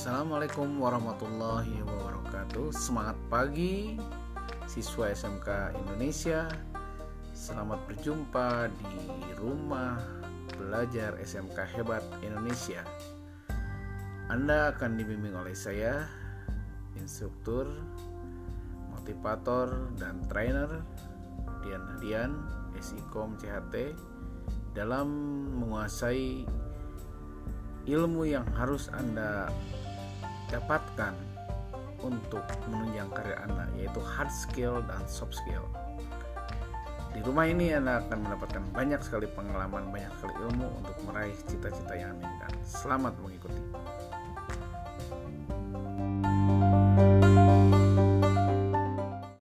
Assalamualaikum warahmatullahi wabarakatuh. Semangat pagi siswa SMK Indonesia. Selamat berjumpa di rumah belajar SMK Hebat Indonesia. Anda akan dibimbing oleh saya Instruktur, motivator, dan trainer Dian Hadian, SIKOM CHT Dalam menguasai ilmu yang harus Anda dapatkan untuk menunjang karir Anda yaitu hard skill dan soft skill. Di rumah ini Anda akan mendapatkan banyak sekali pengalaman, banyak sekali ilmu untuk meraih cita-cita yang Anda. Selamat mengikuti.